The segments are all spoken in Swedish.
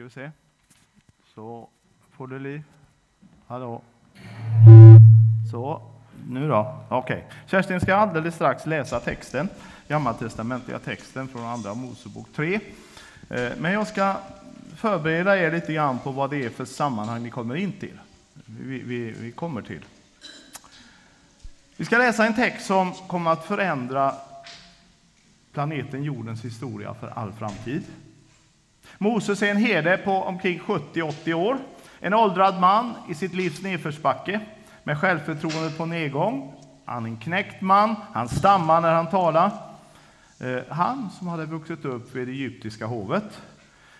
ska vi se. Så får du liv. Hallå. Så, nu då. Okej. Okay. Kerstin ska alldeles strax läsa texten, gammaltestamentliga texten från Andra Mosebok 3. Eh, men jag ska förbereda er lite grann på vad det är för sammanhang ni kommer in till. Vi, vi, vi kommer till. Vi ska läsa en text som kommer att förändra planeten jordens historia för all framtid. Moses är en herde på omkring 70-80 år. En åldrad man i sitt livs nedförsbacke med självförtroendet på nedgång. Han är en knäckt man, han stammar när han talar. Eh, han som hade vuxit upp vid det egyptiska hovet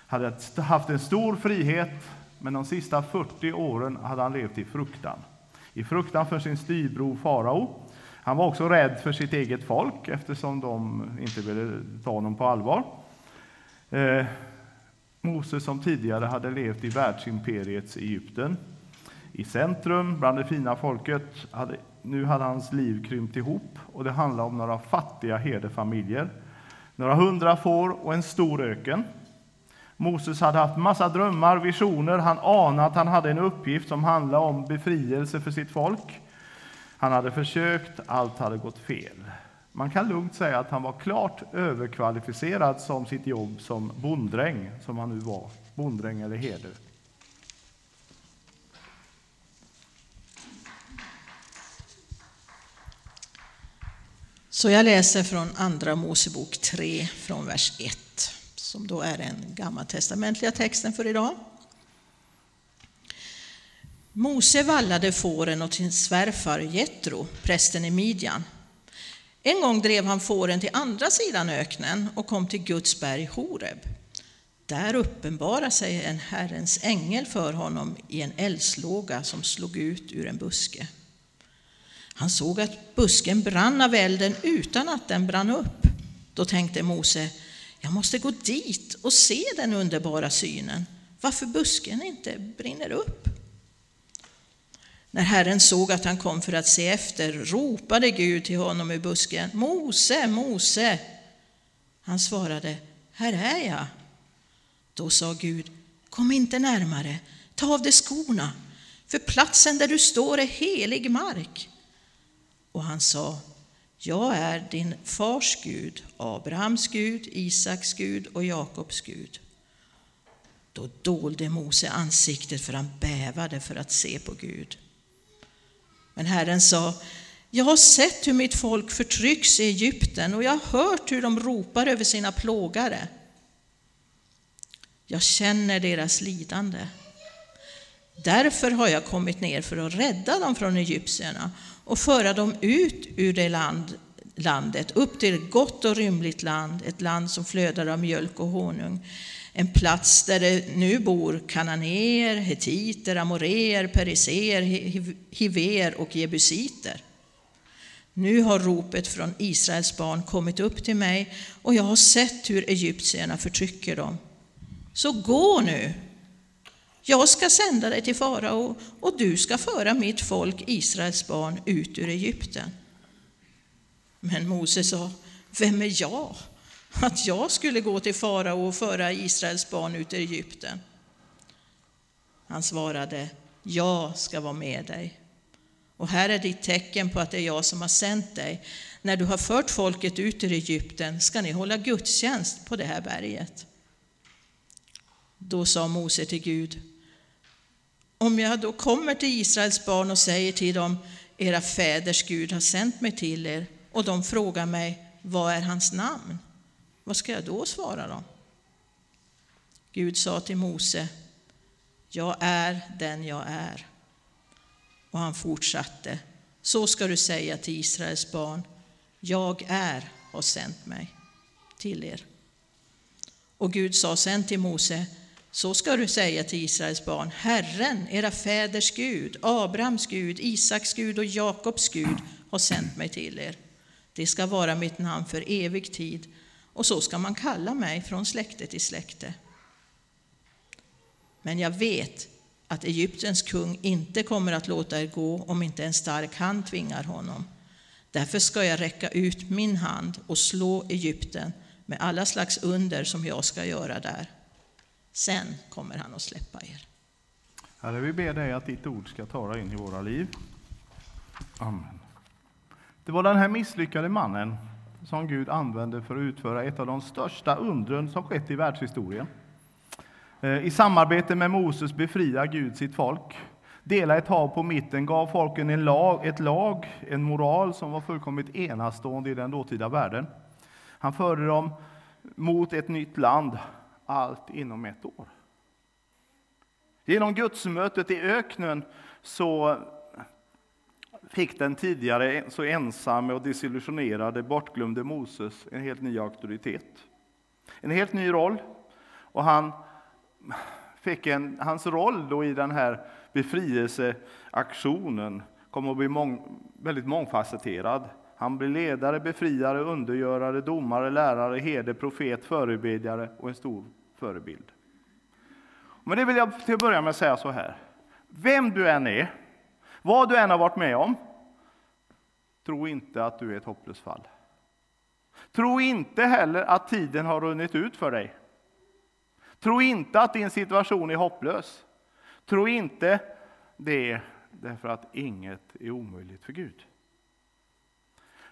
hade haft en stor frihet, men de sista 40 åren hade han levt i fruktan. I fruktan för sin styvbror farao. Han var också rädd för sitt eget folk eftersom de inte ville ta honom på allvar. Eh, Moses som tidigare hade levt i världsimperiets Egypten, i centrum bland det fina folket, hade, nu hade hans liv krympt ihop och det handlade om några fattiga herdefamiljer, några hundra får och en stor öken. Moses hade haft massa drömmar, visioner, han anade att han hade en uppgift som handlade om befrielse för sitt folk. Han hade försökt, allt hade gått fel. Man kan lugnt säga att han var klart överkvalificerad som sitt jobb som bonddräng, som han nu var, bonddräng eller herde. Så jag läser från Andra Mosebok 3, från vers 1, som då är den gammaltestamentliga texten för idag. Mose vallade fåren åt sin svärfar Jetro, prästen i Midjan. En gång drev han fåren till andra sidan öknen och kom till Guds berg Horeb. Där uppenbarade sig en Herrens ängel för honom i en eldslåga som slog ut ur en buske. Han såg att busken brann av elden utan att den brann upp. Då tänkte Mose, jag måste gå dit och se den underbara synen, varför busken inte brinner upp. När Herren såg att han kom för att se efter ropade Gud till honom ur busken. Mose, Mose! Han svarade, här är jag. Då sa Gud, kom inte närmare, ta av dig skorna, för platsen där du står är helig mark. Och han sa, jag är din fars Gud, Abrahams Gud, Isaks Gud och Jakobs Gud. Då dolde Mose ansiktet för han bävade för att se på Gud. Men Herren sa, jag har sett hur mitt folk förtrycks i Egypten och jag har hört hur de ropar över sina plågare. Jag känner deras lidande. Därför har jag kommit ner för att rädda dem från egyptierna och föra dem ut ur det land, landet, upp till ett gott och rymligt land, ett land som flödar av mjölk och honung. En plats där det nu bor kananéer, hetiter, amoreer, periser, hiver och jebusiter. Nu har ropet från Israels barn kommit upp till mig och jag har sett hur egyptierna förtrycker dem. Så gå nu! Jag ska sända dig till farao och du ska föra mitt folk, Israels barn, ut ur Egypten. Men Mose sa, vem är jag att jag skulle gå till farao och föra Israels barn ut ur Egypten. Han svarade, jag ska vara med dig. Och här är ditt tecken på att det är jag som har sänt dig. När du har fört folket ut ur Egypten ska ni hålla gudstjänst på det här berget. Då sa Mose till Gud, om jag då kommer till Israels barn och säger till dem, era fäders Gud har sänt mig till er, och de frågar mig, vad är hans namn? Vad ska jag då svara dem? Gud sa till Mose, jag är den jag är. Och han fortsatte, så ska du säga till Israels barn, jag är har sänt mig till er. Och Gud sa sen till Mose, så ska du säga till Israels barn, Herren, era fäders Gud, Abrahams Gud, Isaks Gud och Jakobs Gud har sänt mig till er. Det ska vara mitt namn för evig tid och så ska man kalla mig från släkte till släkte. Men jag vet att Egyptens kung inte kommer att låta er gå om inte en stark hand tvingar honom. Därför ska jag räcka ut min hand och slå Egypten med alla slags under som jag ska göra där. Sen kommer han att släppa er. Herre, vi ber dig att ditt ord ska tala in i våra liv. Amen. Det var den här misslyckade mannen som Gud använde för att utföra ett av de största undren som skett i världshistorien. Eh, I samarbete med Moses befriar Gud sitt folk, dela ett hav på mitten, gav folken en lag, ett lag, en moral som var fullkomligt enastående i den dåtida världen. Han förde dem mot ett nytt land, allt inom ett år. Genom gudsmötet i öknen så fick den tidigare så ensamme och desillusionerade, bortglömde Moses en helt ny auktoritet. En helt ny roll. Och han fick en, hans roll då i den här befrielseaktionen kom att bli mång, väldigt mångfacetterad. Han blev ledare, befriare, undergörare, domare, lärare, herde, profet, förebedjare och en stor förebild. Men det vill jag till att börja med säga så här. Vem du än är, vad du än har varit med om, tro inte att du är ett hopplöst fall. Tro inte heller att tiden har runnit ut för dig. Tro inte att din situation är hopplös. Tro inte det därför att inget är omöjligt för Gud.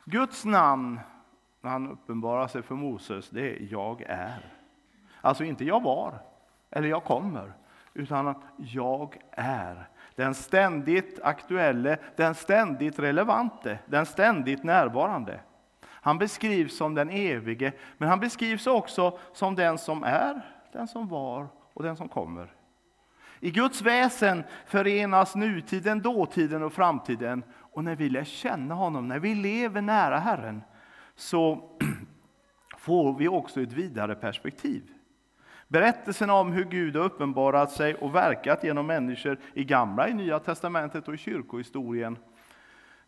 Guds namn, när han uppenbarar sig för Moses, det är jag är. Alltså inte jag var, eller jag kommer, utan jag är. Den ständigt aktuelle, den ständigt relevante, den ständigt närvarande. Han beskrivs som den evige, men han beskrivs också som den som är, den som var och den som kommer. I Guds väsen förenas nutiden, dåtiden och framtiden. Och när vi lär känna honom, när vi lever nära Herren, så får vi också ett vidare perspektiv. Berättelsen om hur Gud har uppenbarat sig och verkat genom människor i Gamla, i Nya testamentet och i kyrkohistorien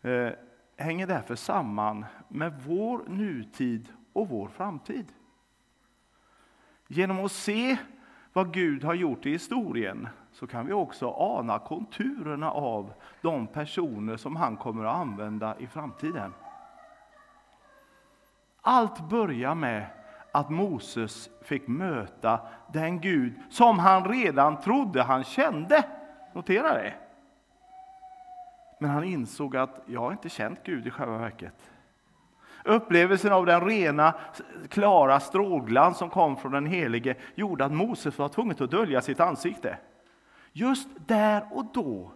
eh, hänger därför samman med vår nutid och vår framtid. Genom att se vad Gud har gjort i historien så kan vi också ana konturerna av de personer som han kommer att använda i framtiden. Allt börjar med att Moses fick möta den Gud som han redan trodde han kände. Notera det. Men han insåg att jag har inte känt Gud i själva verket. Upplevelsen av den rena, klara strålglans som kom från den helige gjorde att Moses var tvungen att dölja sitt ansikte. Just där och då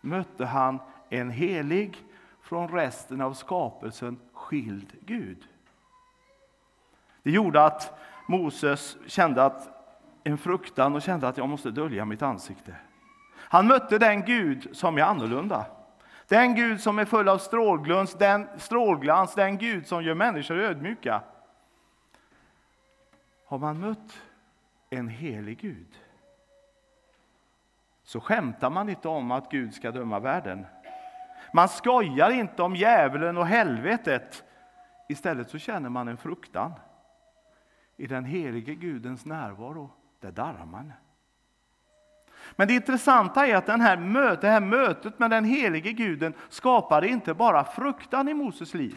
mötte han en helig, från resten av skapelsen skild Gud. Det gjorde att Moses kände att en fruktan och kände att jag måste dölja mitt ansikte. Han mötte den Gud som är annorlunda. Den Gud som är full av strålglans, den, strålglans, den Gud som gör människor ödmjuka. Har man mött en helig Gud så skämtar man inte om att Gud ska döma världen. Man skojar inte om djävulen och helvetet. Istället så känner man en fruktan. I den helige Gudens närvaro, där darrar man. Men det intressanta är att den här mötet, det här mötet med den helige Guden skapade inte bara fruktan i Moses liv.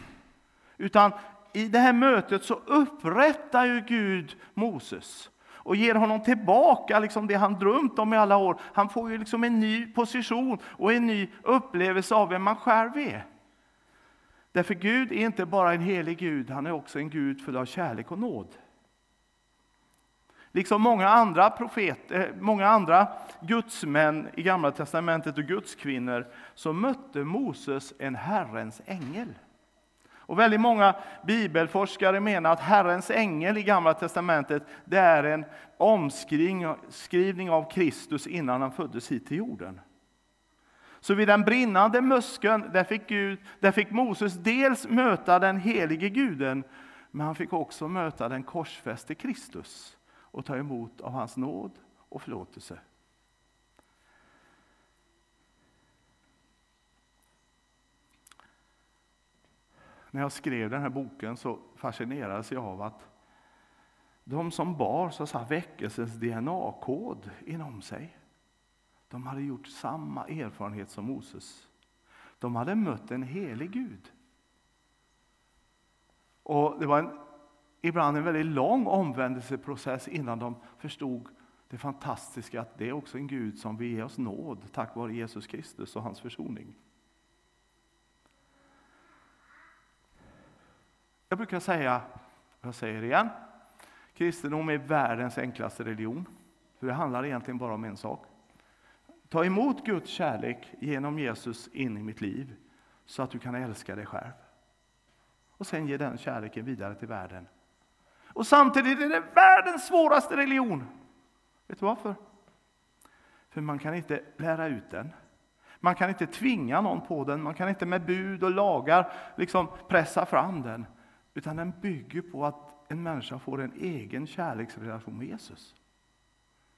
Utan i det här mötet så upprättar ju Gud Moses och ger honom tillbaka liksom det han drömt om i alla år. Han får ju liksom en ny position och en ny upplevelse av vem man själv är. Därför Gud är inte bara en helig Gud, han är också en Gud full av kärlek och nåd. Liksom många andra profeter, eh, många andra gudsmän i Gamla testamentet och gudskvinnor så mötte Moses en Herrens ängel. Och väldigt många bibelforskare menar att Herrens ängel i Gamla testamentet det är en omskrivning av Kristus innan han föddes hit till jorden. Så vid den brinnande muskeln där fick, Gud, där fick Moses dels möta den helige guden, men han fick också möta den korsfäste Kristus och ta emot av hans nåd och förlåtelse. När jag skrev den här boken så fascinerades jag av att de som bar så sa, väckelsens DNA-kod inom sig, de hade gjort samma erfarenhet som Moses. De hade mött en helig Gud. Och Det var en ibland en väldigt lång omvändelseprocess innan de förstod det fantastiska att det är också en Gud som vill ge oss nåd tack vare Jesus Kristus och hans försoning. Jag brukar säga, jag säger det igen, kristendom är världens enklaste religion. För det handlar egentligen bara om en sak. Ta emot Guds kärlek genom Jesus in i mitt liv så att du kan älska dig själv. Och sen ge den kärleken vidare till världen. Och samtidigt är det världens svåraste religion. Vet du varför? För man kan inte lära ut den. Man kan inte tvinga någon på den, man kan inte med bud och lagar liksom pressa fram den. Utan den bygger på att en människa får en egen kärleksrelation med Jesus.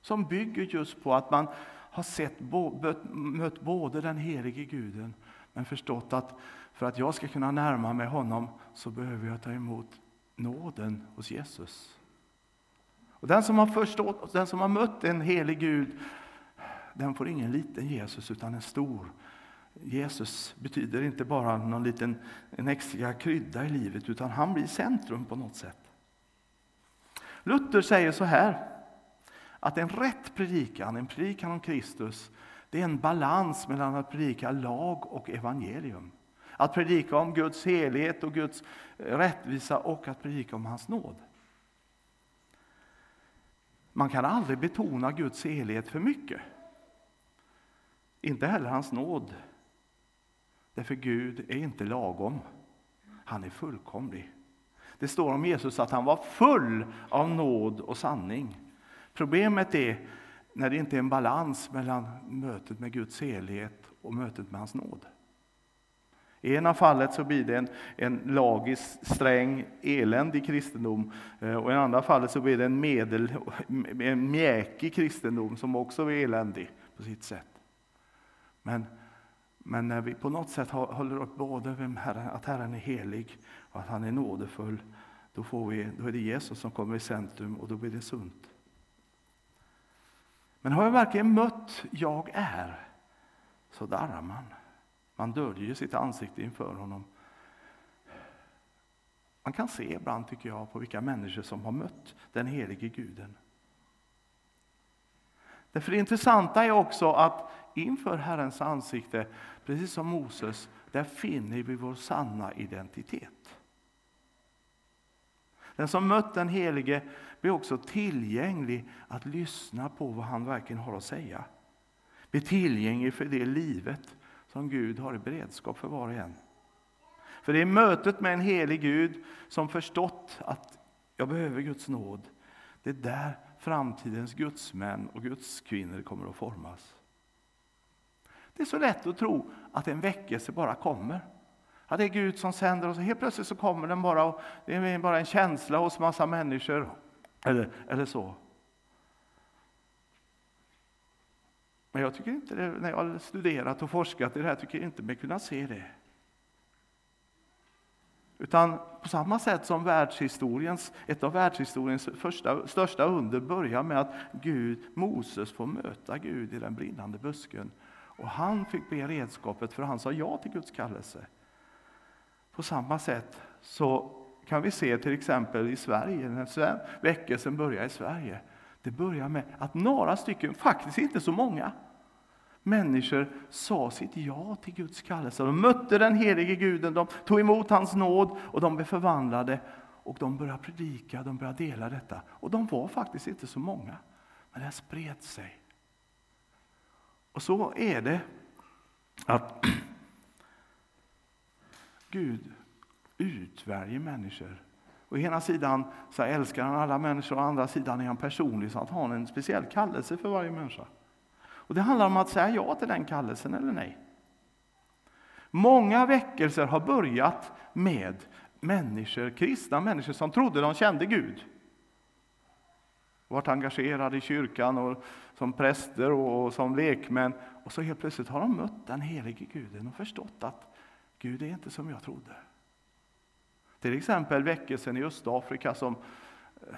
Som bygger just på att man har sett, mött både den helige guden men förstått att för att jag ska kunna närma mig honom så behöver jag ta emot nåden hos Jesus. Och den som har förstått, den som har mött en helig Gud, den får ingen liten Jesus utan en stor. Jesus betyder inte bara någon liten en extra krydda i livet utan han blir centrum på något sätt. Luther säger så här att en rätt predikan, en predikan om Kristus, det är en balans mellan att predika lag och evangelium. Att predika om Guds helhet och Guds eh, rättvisa och att predika om hans nåd. Man kan aldrig betona Guds helhet för mycket. Inte heller hans nåd. Därför Gud är inte lagom. Han är fullkomlig. Det står om Jesus att han var full av nåd och sanning. Problemet är när det inte är en balans mellan mötet med Guds helhet och mötet med hans nåd. I ena fallet så blir det en, en lagisk, sträng, eländig kristendom. Eh, och I andra fallet så blir det en, medel, en mjäkig kristendom som också är eländig på sitt sätt. Men, men när vi på något sätt håller upp både vem Herren, att Herren är helig och att han är nådefull, då, får vi, då är det Jesus som kommer i centrum och då blir det sunt. Men har jag verkligen mött jag är, så darrar man. Man döljer sitt ansikte inför honom. Man kan se ibland, tycker jag, på vilka människor som har mött den helige guden. Därför det intressanta är också att inför Herrens ansikte, precis som Moses, där finner vi vår sanna identitet. Den som mött den helige blir också tillgänglig att lyssna på vad han verkligen har att säga. Blir tillgänglig för det livet som Gud har i beredskap för var och en. För det är mötet med en helig Gud som förstått att jag behöver Guds nåd. Det är där framtidens gudsmän och gudskvinnor kommer att formas. Det är så lätt att tro att en väckelse bara kommer. Att det är Gud som sänder och helt plötsligt så kommer den bara och det är bara en känsla hos massa människor. Eller, eller så. Men jag tycker inte det, när jag har studerat och forskat i det här, tycker jag inte mig kunna se det. Utan på samma sätt som världshistoriens, ett av världshistoriens första, största under börjar med att Gud, Moses får möta Gud i den brinnande busken. Och han fick be redskapet för han sa ja till Guds kallelse. På samma sätt så kan vi se till exempel i Sverige, när väckelsen börjar i Sverige. Det börjar med att några stycken, faktiskt inte så många, människor sa sitt ja till Guds kallelse. De mötte den helige Guden, de tog emot hans nåd och de blev förvandlade. Och de började predika, de började dela detta. Och de var faktiskt inte så många, men det spred sig. Och så är det att Gud utväljer människor. Å ena sidan så älskar han alla människor, å andra sidan är han personlig så att han har en speciell kallelse för varje människa. Och Det handlar om att säga ja till den kallelsen eller nej. Många väckelser har börjat med människor, kristna människor som trodde de kände Gud. Varit engagerade i kyrkan och som präster och som lekmän. Och så helt plötsligt har de mött den helige Guden och förstått att Gud är inte som jag trodde. Till exempel väckelsen i Östafrika som eh,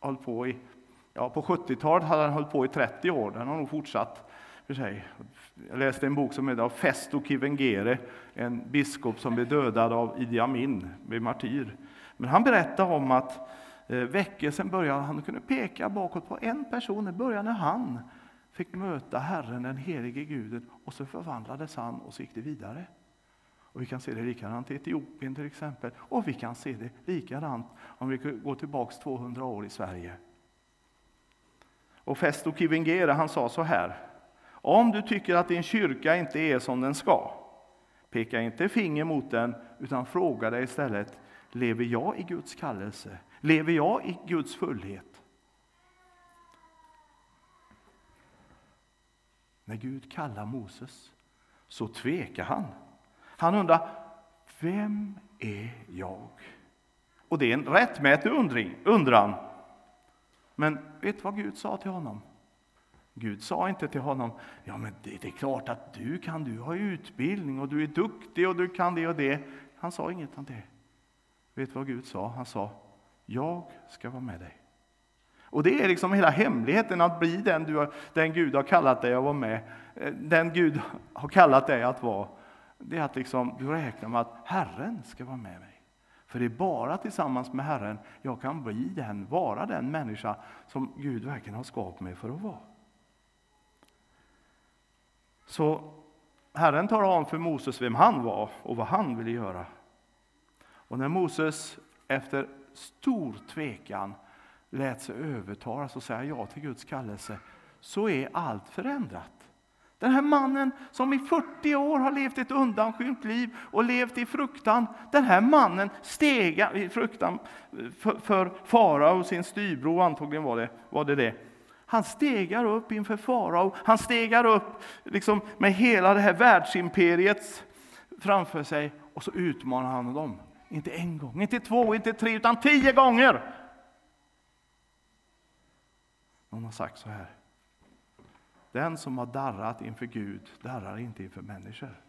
höll på i, ja, på 70-talet hade den hållit på i 30 år. Den har nog fortsatt för sig. Jag läste en bok som heter Festo Kivengere, en biskop som blev dödad av Idi Amin, blev martyr. Men han berättade om att eh, väckelsen började, han kunde peka bakåt på en person. Det började när han fick möta Herren, den helige Guden, och så förvandlades han och så gick det vidare. Och vi kan se det likadant i Etiopien till exempel. Och vi kan se det likadant om vi går tillbaka 200 år i Sverige. Och Festo Kivingere han sa så här. Om du tycker att din kyrka inte är som den ska, peka inte finger mot den, utan fråga dig istället, lever jag i Guds kallelse? Lever jag i Guds fullhet? När Gud kallar Moses så tvekar han. Han undrar, vem är jag? Och det är en rättmätig undring, undran. Men vet du vad Gud sa till honom? Gud sa inte till honom, ja men det, det, är klart att du kan, du har utbildning och du är duktig och du kan det och det. Han sa inget om det. Vet du vad Gud sa? Han sa, jag ska vara med dig. Och det är liksom hela hemligheten att bli den, du har, den Gud har kallat dig att vara med. Eh, den Gud har kallat dig att vara. Det är att liksom, du räknar med att Herren ska vara med mig. För det är bara tillsammans med Herren jag kan bli den, vara den människa som Gud verkligen har skapat mig för att vara. Så Herren talar om för Moses vem han var och vad han ville göra. Och när Moses efter stor tvekan lät sig övertalas och säga ja till Guds kallelse, så är allt förändrat. Den här mannen som i 40 år har levt ett undanskymt liv och levt i fruktan, den här mannen stegar i fruktan för, för fara och sin styrbror antagligen var det, var det det. Han stegar upp inför farao, han stegar upp liksom med hela det här världsimperiet framför sig och så utmanar han dem. Inte en gång, inte två, inte tre, utan tio gånger. Någon har sagt så här. Den som har darrat inför Gud darrar inte inför människor.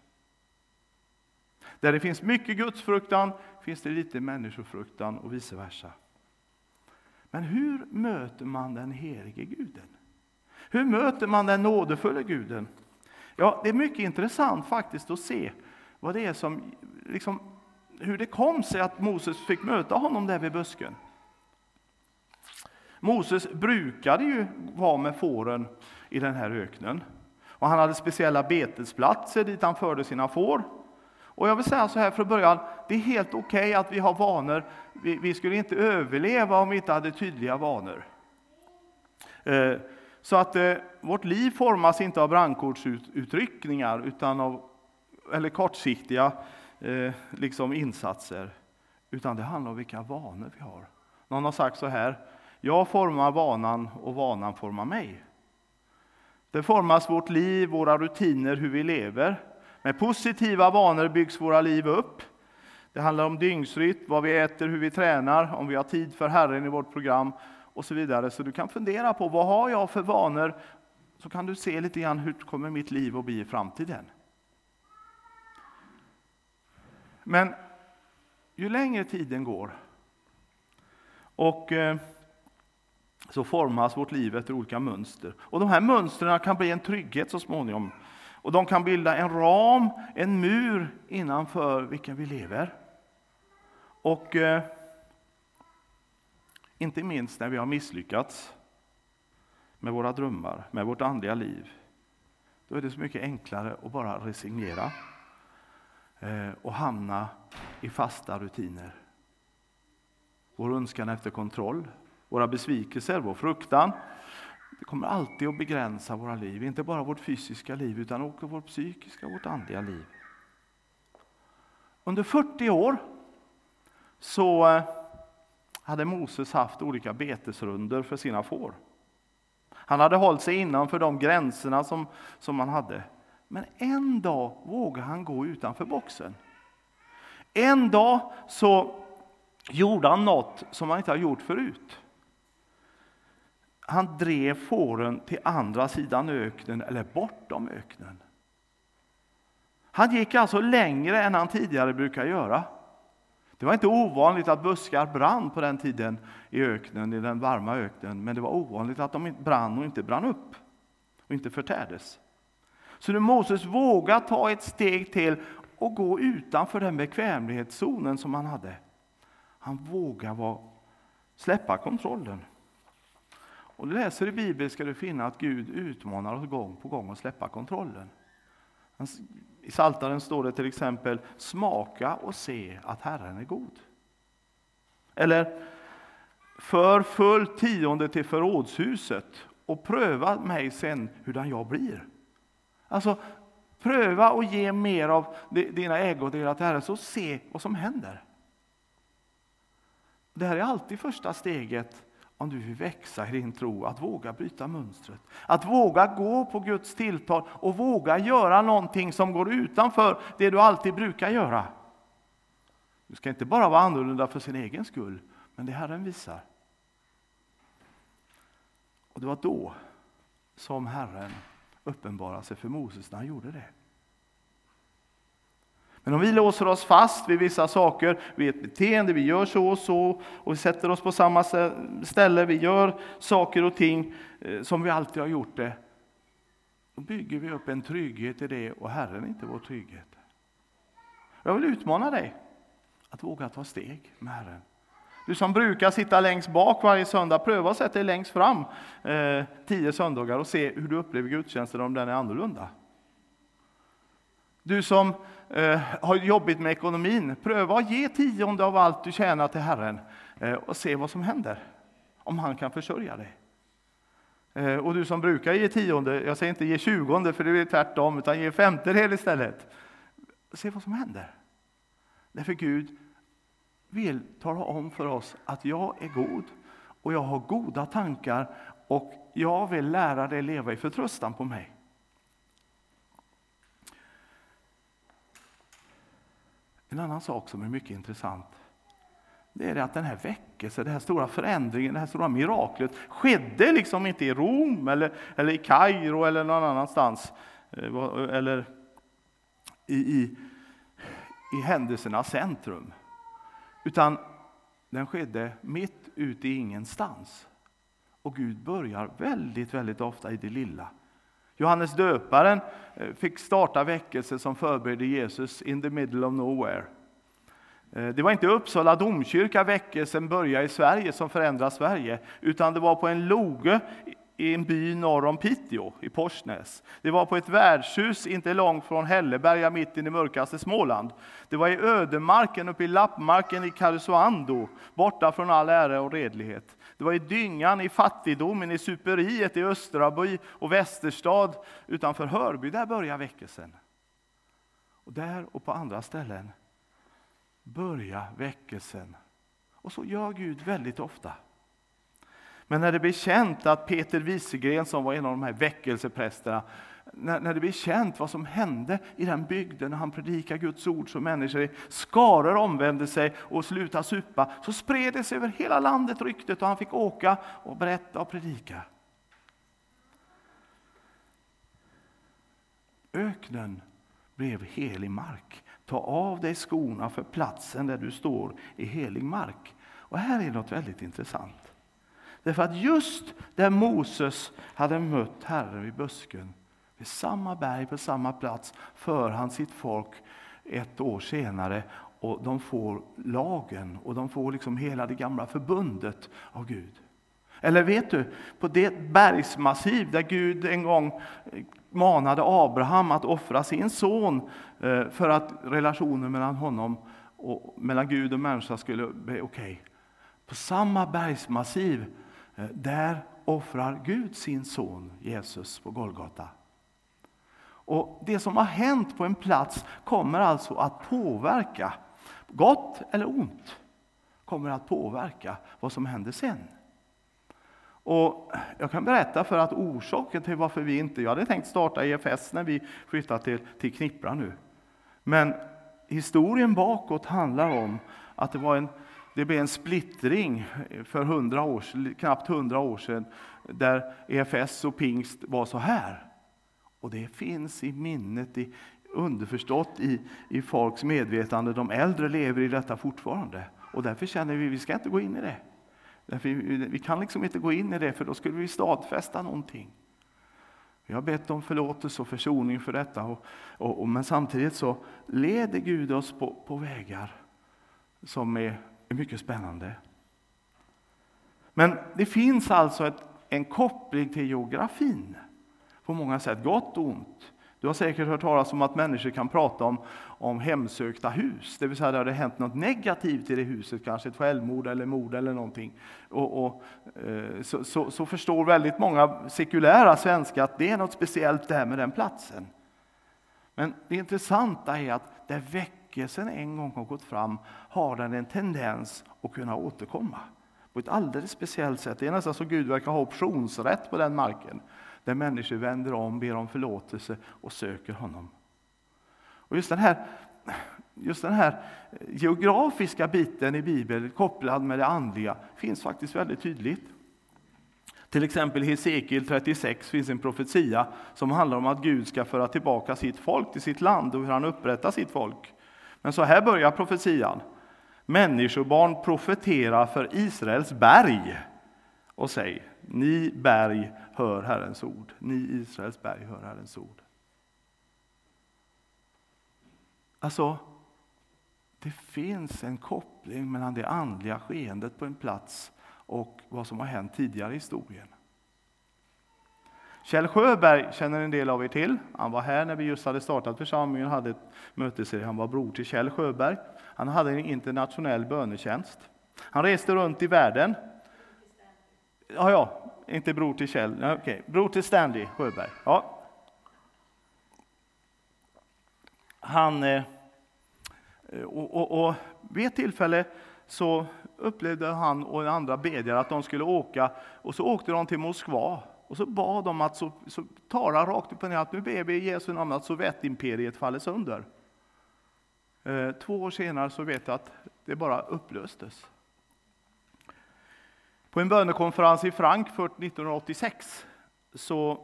Där det finns mycket gudsfruktan finns det lite människofruktan och vice versa. Men hur möter man den helige guden? Hur möter man den nådefulla guden? Ja, det är mycket intressant faktiskt att se vad det är som, liksom, hur det kom sig att Moses fick möta honom där vid busken. Moses brukade ju vara med fåren i den här öknen. Och han hade speciella betesplatser dit han förde sina får. Och jag vill säga så här från början, det är helt okej okay att vi har vanor. Vi, vi, skulle inte överleva om vi inte hade tydliga vanor. Eh, så att eh, vårt liv formas inte av brandkårsutryckningar utan av eller kortsiktiga eh, liksom insatser, utan det handlar om vilka vanor vi har. Någon har sagt så här, jag formar vanan och vanan formar mig. Det formas vårt liv, våra rutiner, hur vi lever. Med positiva vanor byggs våra liv upp. Det handlar om dygnsrytm, vad vi äter, hur vi tränar, om vi har tid för Herren i vårt program och så vidare. Så du kan fundera på vad har jag för vanor? Så kan du se lite grann hur kommer mitt liv att bli i framtiden. Men ju längre tiden går och eh, så formas vårt liv efter olika mönster. Och de här mönstren kan bli en trygghet så småningom. Och de kan bilda en ram, en mur innanför vilken vi lever. Och eh, inte minst när vi har misslyckats med våra drömmar, med vårt andliga liv, då är det så mycket enklare att bara resignera eh, och hamna i fasta rutiner. Vår önskan efter kontroll, våra besvikelser, vår fruktan. Det kommer alltid att begränsa våra liv, inte bara vårt fysiska liv utan också vårt psykiska och vårt andliga liv. Under 40 år så eh, hade Moses haft olika betesrunder för sina får. Han hade hållit sig innanför de gränserna som, som han hade. Men en dag vågade han gå utanför boxen. En dag så gjorde han något som han inte har gjort förut han drev fåren till andra sidan öknen eller bortom öknen. Han gick alltså längre än han tidigare brukar göra. Det var inte ovanligt att buskar brann på den tiden i öknen, i den varma öknen, men det var ovanligt att de brann och inte brann upp och inte förtärdes. Så nu Moses våga ta ett steg till och gå utanför den bekvämlighetszonen som han hade. Han vågar släppa kontrollen. Och du läser i Bibeln ska du finna att Gud utmanar oss gång på gång att släppa kontrollen. I Saltaren står det till exempel smaka och se att Herren är god. Eller för full tionde till förrådshuset och pröva mig sen hurdan jag blir. Alltså, pröva och ge mer av dina ägodelar till Herren, så se vad som händer. Det här är alltid första steget om du vill växa i din tro, att våga bryta mönstret. Att våga gå på Guds tilltal och våga göra någonting som går utanför det du alltid brukar göra. Du ska inte bara vara annorlunda för sin egen skull, men det Herren visar. Och det var då som Herren uppenbarade sig för Moses när han gjorde det. Men om vi låser oss fast vid vissa saker, vid ett beteende, vi gör så och så, och vi sätter oss på samma ställe, vi gör saker och ting eh, som vi alltid har gjort det, då bygger vi upp en trygghet i det och Herren är inte vår trygghet. Jag vill utmana dig att våga ta steg med Herren. Du som brukar sitta längst bak varje söndag, pröva att sätta dig längst fram eh, tio söndagar och se hur du upplever gudstjänsten om den är annorlunda. Du som eh, har jobbigt med ekonomin, pröva att ge tionde av allt du tjänar till Herren eh, och se vad som händer, om han kan försörja dig. Eh, och du som brukar ge tionde, jag säger inte ge tjugonde för det är tvärtom, utan ge femtedel istället. Se vad som händer. Därför Gud vill tala om för oss att jag är god och jag har goda tankar och jag vill lära dig leva i förtröstan på mig. En annan sak som är mycket intressant det är att den här väckelsen, den här stora förändringen, det här stora miraklet skedde liksom inte i Rom eller, eller i Kairo eller någon annanstans. Eh, eller i, i, i händelsernas centrum. Utan den skedde mitt ute i ingenstans. Och Gud börjar väldigt, väldigt ofta i det lilla. Johannes döparen eh, fick starta väckelse som förberedde Jesus in the middle of nowhere. Eh, det var inte Uppsala domkyrka väckelsen började i Sverige som förändrade Sverige, utan det var på en loge i en by norr om Piteå, i Porsnäs. Det var på ett värdshus inte långt från Hälleberga, mitt i det mörkaste Småland. Det var i ödemarken uppe i lappmarken i Karesuando, borta från all ära och redlighet. Det var i dyngan, i fattigdomen, i superiet i Östraby och Västerstad utanför Hörby. Där började väckelsen. Och där och på andra ställen börjar väckelsen. Och så gör Gud väldigt ofta. Men när det blir känt att Peter Wieselgren, som var en av de här väckelseprästerna, när, när det blir känt vad som hände i den bygden när han predikade Guds ord så människor i skaror omvände sig och slutade supa, så spred det sig över hela landet ryktet och han fick åka och berätta och predika. Öknen blev helig mark. Ta av dig skorna för platsen där du står i helig mark. Och här är något väldigt intressant. Därför att just där Moses hade mött Herren vid busken, vid samma berg på samma plats, för han sitt folk ett år senare och de får lagen och de får liksom hela det gamla förbundet av Gud. Eller vet du, på det bergsmassiv där Gud en gång eh, manade Abraham att offra sin son eh, för att relationen mellan honom och mellan Gud och människa skulle bli okej. Okay. På samma bergsmassiv eh, där offrar Gud sin son Jesus på Golgata. Och Det som har hänt på en plats kommer alltså att påverka, gott eller ont, kommer att påverka vad som händer sen. Och jag kan berätta för att orsaken till varför vi inte, jag hade tänkt starta EFS när vi flyttade till, till Knippra nu. Men historien bakåt handlar om att det var en det blev en splittring för 100 år, knappt hundra år sedan där EFS och pingst var så här. Och det finns i minnet, i, underförstått i, i folks medvetande. De äldre lever i detta fortfarande. Och därför känner vi att vi ska inte gå in i det. Därför vi, vi kan liksom inte gå in i det, för då skulle vi stadfästa någonting. Vi har bett om förlåtelse och försoning för detta, och, och, och men samtidigt så leder Gud oss på, på vägar som är är mycket spännande. Men det finns alltså ett, en koppling till geografin på många sätt, gott och ont. Du har säkert hört talas om att människor kan prata om, om hemsökta hus, det vill säga det har hänt något negativt i det huset, kanske ett självmord eller mord eller någonting. Och, och eh, så, så, så, förstår väldigt många sekulära svenskar att det är något speciellt där med den platsen. Men det intressanta är att där väckelsen en gång har gått fram har den en tendens att kunna återkomma på ett alldeles speciellt sätt. Det är nästan så Gud verkar ha optionsrätt på den marken där människor vänder om, ber om förlåtelse och söker honom. Och just den här, just den här geografiska biten i Bibeln kopplad med det andliga finns faktiskt väldigt tydligt. Till exempel i Hesekiel 36 finns en profetia som handlar om att Gud ska föra tillbaka sitt folk till sitt land och hur han upprättar sitt folk. Men så här börjar profetian. Människobarn profeterar för Israels berg och säg, ni berg hör Herrens ord. Ni Israels berg hör Herrens ord. Alltså, det finns en koppling mellan det andliga skeendet på en plats och vad som har hänt tidigare i historien. Kjell Sjöberg känner en del av er till. Han var här när vi just hade startat församlingen och hade ett möte. Han var bror till Kjell Sjöberg. Han hade en internationell bönetjänst. Han reste runt i världen. Ja, ja, inte bror till Kjell. okej. okay. Bror till Stanley Sjöberg. Ja. Han, eh, och, och, och vid ett tillfälle så upplevde han och andra bedjare att de skulle åka, och så åkte de till Moskva. Och så bad de att så, så tala rakt upp och ner att nu ber vi i Jesu namn att Sovjetimperiet faller sönder. Eh, två år senare så vet jag att det bara upplöstes. På en bönekonferens i Frankfurt 1986 så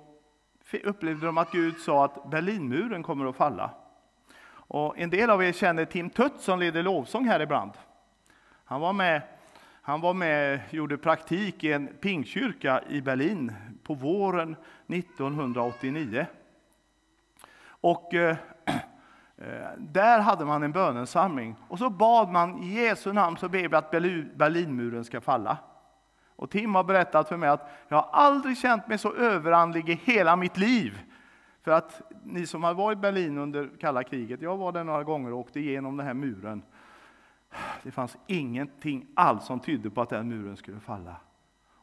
upplevde de att Gud sa att Berlinmuren kommer att falla. Och en del av er känner Tim Tutt som leder lovsång här ibland. Han var med, han var med gjorde praktik i en pingkyrka i Berlin på våren 1989. Och eh, eh, där hade man en bönensamling och så bad man i Jesu namn så ber vi att Berlinmuren ska falla. Och Tim har berättat för mig att jag har aldrig känt mig så överandlig i hela mitt liv. För att ni som har varit i Berlin under kalla kriget, jag var där några gånger och åkte igenom den här muren. Det fanns ingenting alls som tydde på att den muren skulle falla.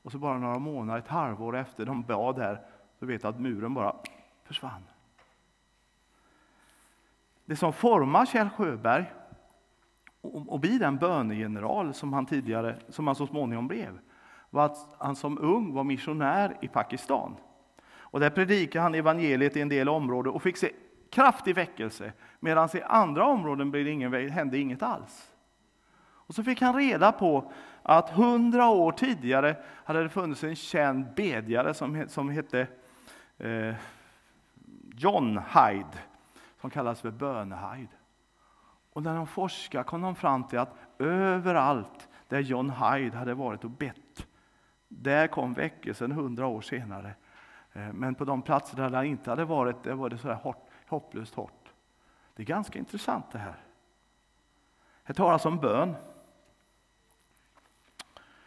Och så bara några månader, ett halvår efter de bad här, så vet jag att muren bara försvann. Det som formar Kjell Sjöberg och blir den bönegeneral som han tidigare, som han så småningom blev, var att han som ung var missionär i Pakistan. Och där predikade han evangeliet i en del områden och fick se kraftig väckelse, medan i andra områden blev det ingen, hände inget alls. Och så fick han reda på att hundra år tidigare hade det funnits en känd bedjare som, som hette eh, John Hyde, som kallas för Bönehyde. Och när de forskade kom de fram till att överallt där John Hyde hade varit och bett där kom väckelsen hundra år senare. Eh, men på de platser där han inte hade varit, där var det så här hårt, hopplöst hårt. Det är ganska intressant det här. Här talas om bön.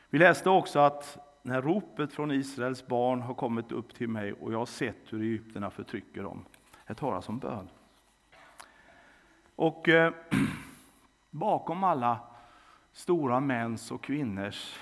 Vi läste också att när ropet från Israels barn har kommit upp till mig och jag har sett hur egyptierna förtrycker dem. Här talas om bön. Och eh, bakom alla stora mäns och kvinnors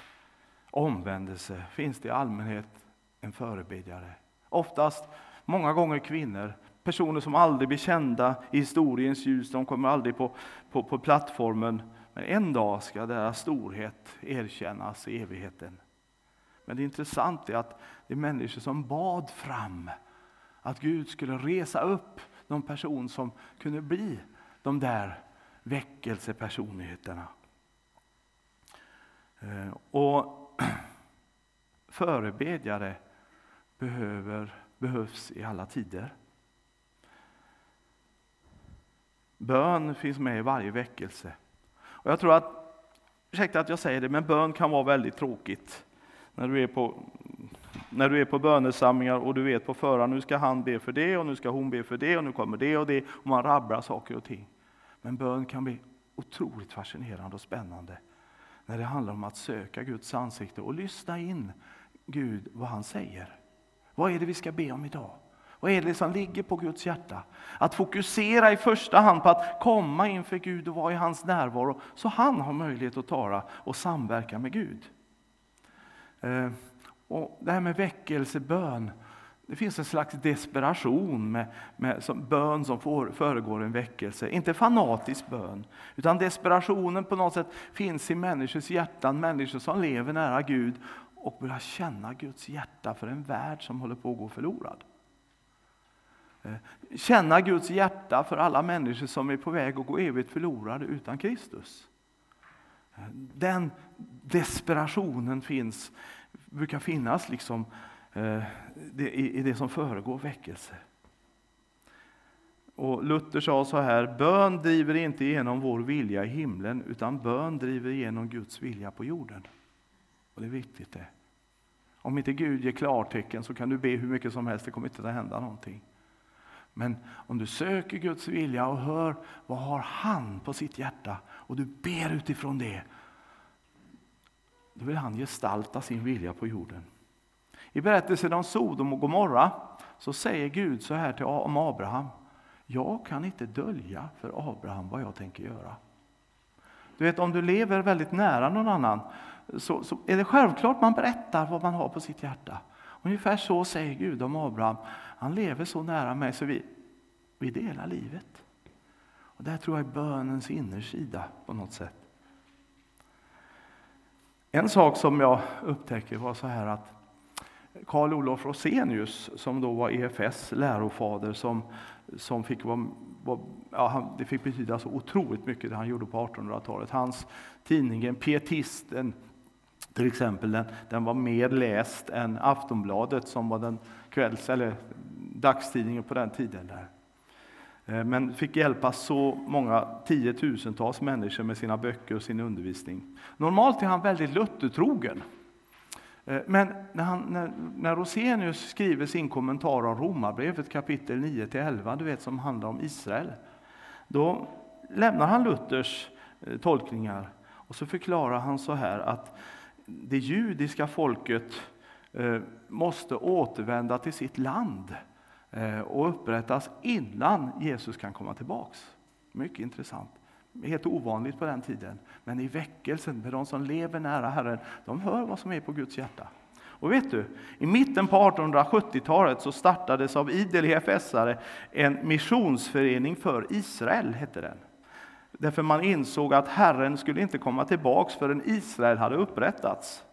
omvändelse finns det i allmänhet en förebedjare. Oftast, många gånger kvinnor, personer som aldrig blir kända i historiens ljus, de kommer aldrig på, på, på plattformen. Men en dag ska deras storhet erkännas i evigheten. Men det intressanta är att det är människor som bad fram att Gud skulle resa upp de person som kunde bli de där väckelsepersonligheterna. Eh, och förebedjare behöver, behövs i alla tider. Bön finns med i varje väckelse. Och jag tror att, ursäkta att jag säger det, men bön kan vara väldigt tråkigt. När du är på, när du är på bönesamlingar och du vet på förhand, nu ska han be för det och nu ska hon be för det och nu kommer det och det och man rabblar saker och ting. Men bön kan bli otroligt fascinerande och spännande när det handlar om att söka Guds ansikte och lyssna in Gud vad han säger. Vad är det vi ska be om idag? Vad är det som ligger på Guds hjärta? Att fokusera i första hand på att komma inför Gud och vara i hans närvaro så han har möjlighet att tala och samverka med Gud. Eh, och det här med väckelsebön, det finns en slags desperation med, med som bön som får, föregår en väckelse. Inte fanatisk bön, utan desperationen på något sätt finns i människors hjärtan, människor som lever nära Gud och börjar känna Guds hjärta för en värld som håller på att gå förlorad. Eh, känna Guds hjärta för alla människor som är på väg att gå evigt förlorade utan Kristus. Eh, den desperationen finns, brukar finnas liksom, eh, Eh, i det som föregår väckelse. Och Luther sa så här, bön driver inte igenom vår vilja i himlen, utan bön driver igenom Guds vilja på jorden. Och det är viktigt det. Om inte Gud ger klartecken så kan du be hur mycket som helst, det kommer inte att hända någonting. Men om du söker Guds vilja och hör vad har han på sitt hjärta och du ber utifrån det, då vill han gestalta sin vilja på jorden. I berättelsen om Sodom och Gomorra så säger Gud så här till om Abraham. Jag kan inte dölja för Abraham vad jag tänker göra. Du vet, om du lever väldigt nära någon annan så, så är det självklart man berättar vad man har på sitt hjärta. Ungefär så säger Gud om Abraham. Han lever så nära mig så vi, vi delar livet. Och Det tror jag är bönens innersida på något sätt. En sak som jag upptäcker var så här att Karl Olof Rosenius, som då var EFS lärofader, som, som fick vara, var, ja, det fick betyda så otroligt mycket det han gjorde på 1800-talet. Hans tidningen Pietisten till exempel, den, den var mer läst än Aftonbladet som var den kvälls eller dagstidningen på den tiden. där. Eh, men fick hjälpa så många tiotusentals människor med sina böcker och sin undervisning. Normalt är han väldigt Luthertrogen. Eh, men när, han, när, när Rosenius skriver sin kommentar om Romarbrevet kapitel 9-11, du vet som handlar om Israel, då lämnar han Luthers eh, tolkningar och så förklarar han så här att det judiska folket eh, måste återvända till sitt land och upprättas innan Jesus kan komma tillbaks. Mycket intressant. Helt ovanligt på den tiden. Men i väckelsen, med de som lever nära Herren, de hör vad som är på Guds hjärta. Och vet du, i mitten på 1870-talet så startades av idel EFS-are en missionsförening för Israel, hette den. Därför man insåg att Herren skulle inte komma tillbaks förrän Israel hade upprättats.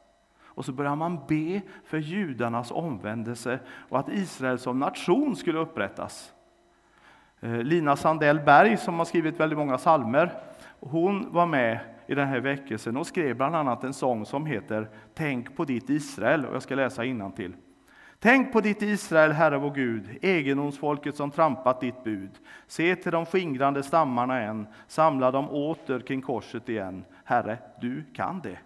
Och så började man be för judarnas omvändelse och att Israel som nation skulle upprättas. Eh, Lina Sandell Berg, som har skrivit väldigt många salmer, hon var med i den här väckelsen och skrev bland annat en sång som heter Tänk på ditt Israel. Och jag ska läsa till. Tänk på ditt Israel, Herre vår Gud, egendomsfolket som trampat ditt bud. Se till de skingrande stammarna än, samla dem åter kring korset igen. Herre, du kan det.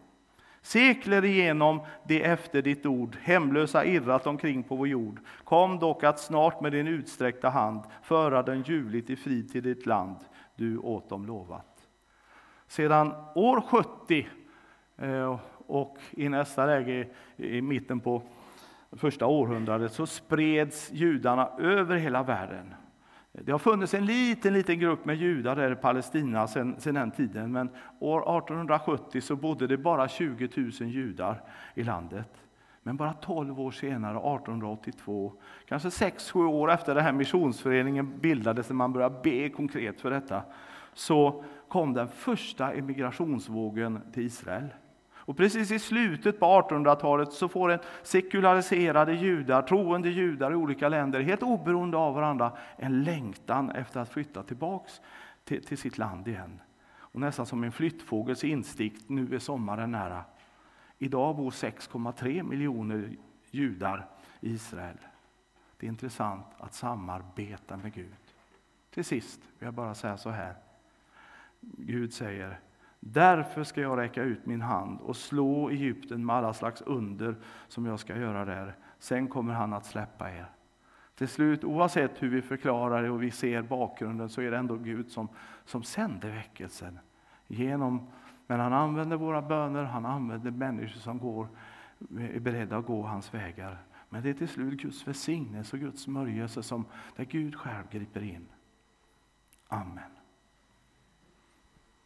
Sekler igenom det efter ditt ord, hemlösa irrat omkring på vår jord. Kom dock att snart med din utsträckta hand föra den ljuvligt i frid till ditt land, du åt dem lovat. Sedan år 70 eh, och i nästa läge i mitten på första århundradet så spreds judarna över hela världen. Det har funnits en liten, liten grupp med judar där i Palestina sedan, sedan den tiden, men år 1870 så bodde det bara 20 000 judar i landet. Men bara 12 år senare, 1882, kanske 6-7 år efter den här missionsföreningen bildades, när man började be konkret för detta, så kom den första emigrationsvågen till Israel. Och precis i slutet på 1800-talet så får en sekulariserade judar, troende judar i olika länder, helt oberoende av varandra, en längtan efter att flytta tillbaks till, till sitt land igen. Och nästan som en flyttfågels instinkt, nu är sommaren nära. Idag bor 6,3 miljoner judar i Israel. Det är intressant att samarbeta med Gud. Till sist vill jag bara säga så här. Gud säger Därför ska jag räcka ut min hand och slå Egypten med alla slags under som jag ska göra där. Sen kommer han att släppa er. Till slut, oavsett hur vi förklarar det och vi ser bakgrunden, så är det ändå Gud som, som sänder väckelsen genom Men han använder våra böner, han använder människor som går, är beredda att gå hans vägar. Men det är till slut Guds välsignelse och Guds smörjelse som, där Gud själv griper in. Amen.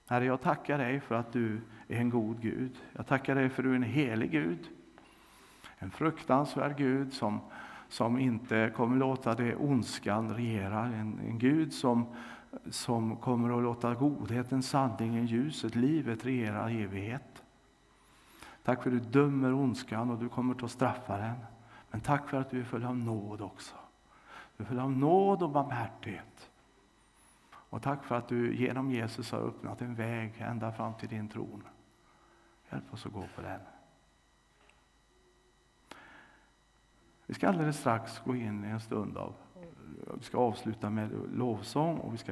Herre, jag tackar dig för att du är en god Gud. Jag tackar dig för att du är en helig Gud. En fruktansvärd Gud som, som inte kommer låta det ondskan regera. En, en Gud som, som kommer att låta godheten, sanningen, ljuset, livet regera i evighet. Tack för att du dömer ondskan och du kommer att straffa den. Men tack för att du är full av nåd också. Du är full av nåd och barmhärtighet. Och tack för att du genom Jesus har öppnat en väg ända fram till din tron. Hjälp oss att gå på den. Vi ska alldeles strax gå in i en stund av, vi ska avsluta med lovsång och vi ska